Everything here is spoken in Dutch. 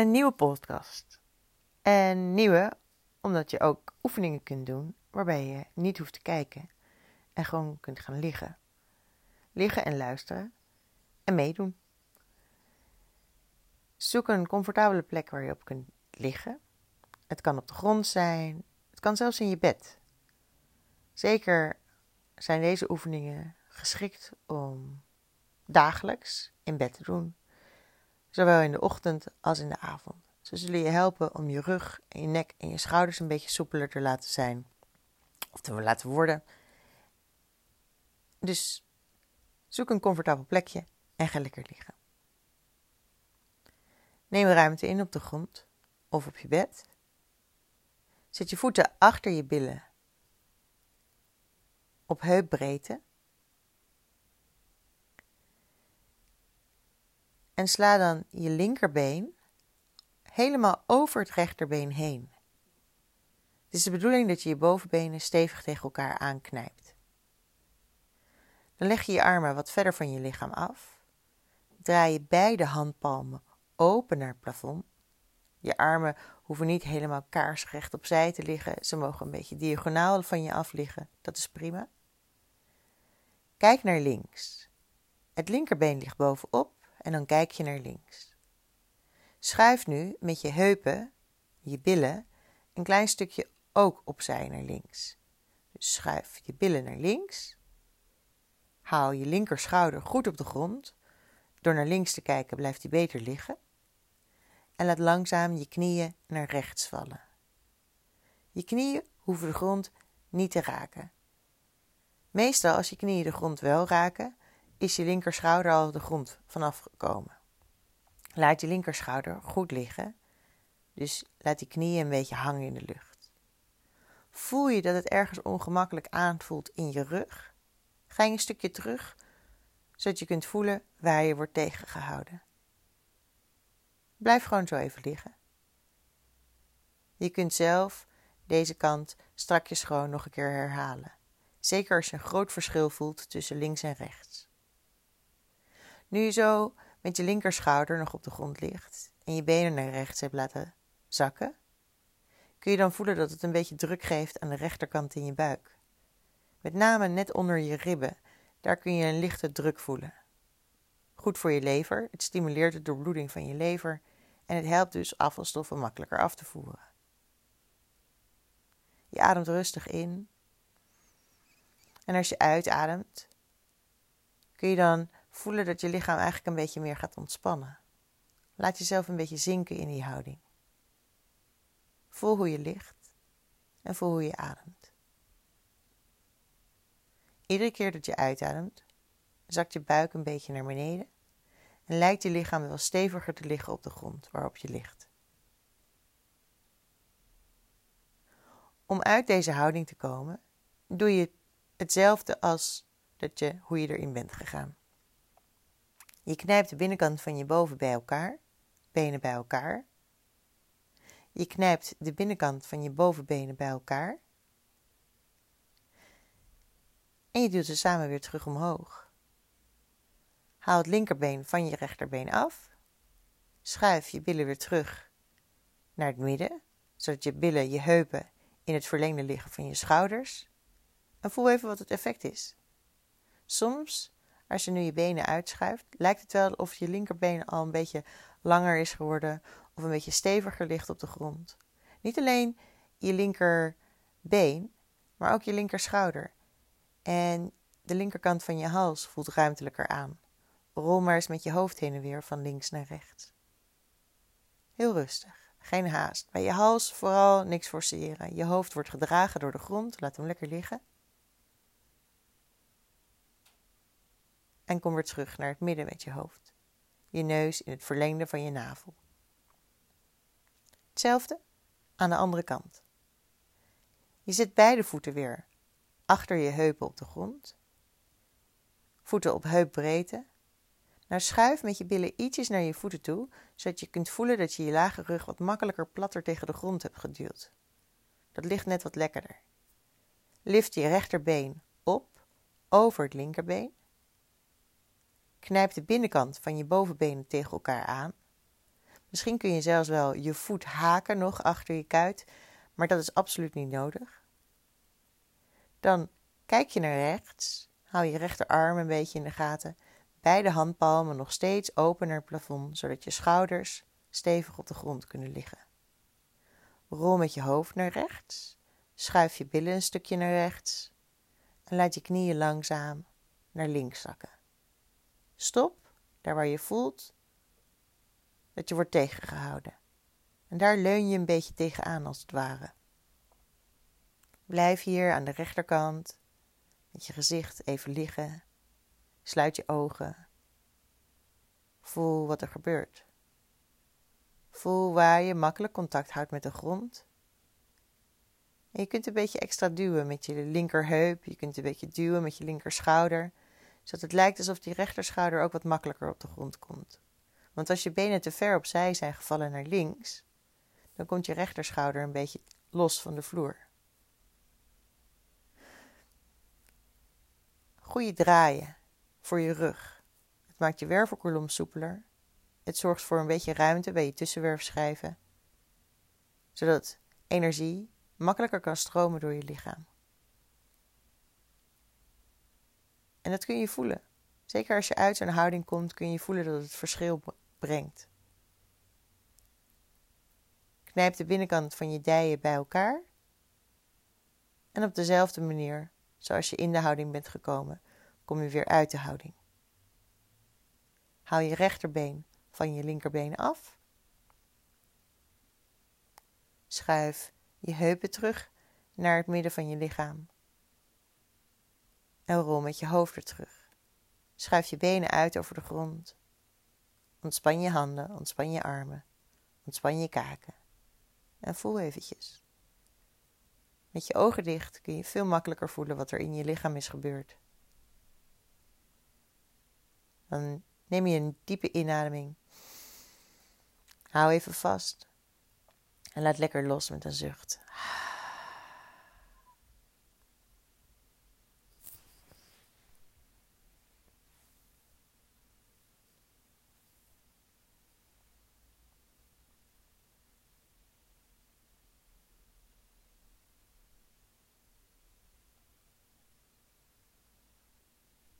een nieuwe podcast. En nieuwe omdat je ook oefeningen kunt doen waarbij je niet hoeft te kijken en gewoon kunt gaan liggen. Liggen en luisteren en meedoen. Zoek een comfortabele plek waar je op kunt liggen. Het kan op de grond zijn, het kan zelfs in je bed. Zeker zijn deze oefeningen geschikt om dagelijks in bed te doen, zowel in de ochtend als in de avond. Ze zullen je helpen om je rug en je nek en je schouders een beetje soepeler te laten zijn, of te laten worden. Dus zoek een comfortabel plekje en ga lekker liggen. Neem ruimte in op de grond of op je bed. Zet je voeten achter je billen op heupbreedte. En sla dan je linkerbeen helemaal over het rechterbeen heen. Het is de bedoeling dat je je bovenbenen stevig tegen elkaar aanknijpt. Dan leg je je armen wat verder van je lichaam af. Draai je beide handpalmen open naar het plafond. Je armen hoeven niet helemaal kaarsrecht opzij te liggen. Ze mogen een beetje diagonaal van je af liggen. Dat is prima. Kijk naar links. Het linkerbeen ligt bovenop en dan kijk je naar links. Schuif nu met je heupen, je billen, een klein stukje ook opzij naar links. Dus schuif je billen naar links. Haal je linkerschouder goed op de grond. Door naar links te kijken blijft hij beter liggen. En laat langzaam je knieën naar rechts vallen. Je knieën hoeven de grond niet te raken. Meestal als je knieën de grond wel raken, is je linkerschouder al de grond vanaf gekomen. Laat je linkerschouder goed liggen, dus laat die knieën een beetje hangen in de lucht. Voel je dat het ergens ongemakkelijk aanvoelt in je rug? Ga je een stukje terug, zodat je kunt voelen waar je wordt tegengehouden. Blijf gewoon zo even liggen. Je kunt zelf deze kant strakjes gewoon nog een keer herhalen. Zeker als je een groot verschil voelt tussen links en rechts. Nu je zo met je linkerschouder nog op de grond ligt en je benen naar rechts hebt laten zakken, kun je dan voelen dat het een beetje druk geeft aan de rechterkant in je buik. Met name net onder je ribben, daar kun je een lichte druk voelen. Goed voor je lever, het stimuleert de doorbloeding van je lever en het helpt dus afvalstoffen makkelijker af te voeren. Je ademt rustig in en als je uitademt, kun je dan voelen dat je lichaam eigenlijk een beetje meer gaat ontspannen. Laat jezelf een beetje zinken in die houding. Voel hoe je ligt en voel hoe je ademt. Iedere keer dat je uitademt, zakt je buik een beetje naar beneden en lijkt je lichaam wel steviger te liggen op de grond waarop je ligt. Om uit deze houding te komen, doe je hetzelfde als dat je, hoe je erin bent gegaan. Je knijpt de binnenkant van je boven bij elkaar, benen bij elkaar. Je knijpt de binnenkant van je bovenbenen bij elkaar. En je duwt ze samen weer terug omhoog. Haal het linkerbeen van je rechterbeen af. Schuif je billen weer terug naar het midden, zodat je billen, je heupen in het verlengde liggen van je schouders. En voel even wat het effect is. Soms als je nu je benen uitschuift, lijkt het wel of je linkerbeen al een beetje langer is geworden of een beetje steviger ligt op de grond. Niet alleen je linkerbeen, maar ook je linkerschouder. En de linkerkant van je hals voelt ruimtelijker aan. Rol maar eens met je hoofd heen en weer van links naar rechts. Heel rustig, geen haast. Bij je hals vooral niks forceren. Je hoofd wordt gedragen door de grond, laat hem lekker liggen. En kom weer terug naar het midden met je hoofd. Je neus in het verlengde van je navel. Hetzelfde aan de andere kant. Je zet beide voeten weer achter je heupen op de grond. Voeten op heupbreedte. Nou schuif met je billen ietsjes naar je voeten toe, zodat je kunt voelen dat je je lage rug wat makkelijker platter tegen de grond hebt geduwd. Dat ligt net wat lekkerder. Lift je rechterbeen op over het linkerbeen. Knijp de binnenkant van je bovenbenen tegen elkaar aan. Misschien kun je zelfs wel je voet haken nog achter je kuit, maar dat is absoluut niet nodig. Dan kijk je naar rechts, hou je rechterarm een beetje in de gaten, beide handpalmen nog steeds open naar het plafond, zodat je schouders stevig op de grond kunnen liggen. Rol met je hoofd naar rechts, schuif je billen een stukje naar rechts en laat je knieën langzaam naar links zakken. Stop, daar waar je voelt dat je wordt tegengehouden. En daar leun je een beetje tegenaan als het ware. Blijf hier aan de rechterkant met je gezicht even liggen. Sluit je ogen. Voel wat er gebeurt. Voel waar je makkelijk contact houdt met de grond. En je kunt een beetje extra duwen met je linkerheup. Je kunt een beetje duwen met je linkerschouder. Zodat het lijkt alsof die rechterschouder ook wat makkelijker op de grond komt. Want als je benen te ver opzij zijn gevallen naar links, dan komt je rechterschouder een beetje los van de vloer. Goede draaien voor je rug. Het maakt je wervelkolom soepeler. Het zorgt voor een beetje ruimte bij je tussenwerfschijven, zodat energie makkelijker kan stromen door je lichaam. En dat kun je voelen. Zeker als je uit zo'n houding komt, kun je voelen dat het verschil brengt. Knijp de binnenkant van je dijen bij elkaar. En op dezelfde manier, zoals je in de houding bent gekomen, kom je weer uit de houding. Haal je rechterbeen van je linkerbeen af. Schuif je heupen terug naar het midden van je lichaam. En rol met je hoofd weer terug. Schuif je benen uit over de grond. Ontspan je handen, ontspan je armen, ontspan je kaken. En voel eventjes. Met je ogen dicht kun je veel makkelijker voelen wat er in je lichaam is gebeurd. Dan neem je een diepe inademing. Hou even vast. En laat lekker los met een zucht.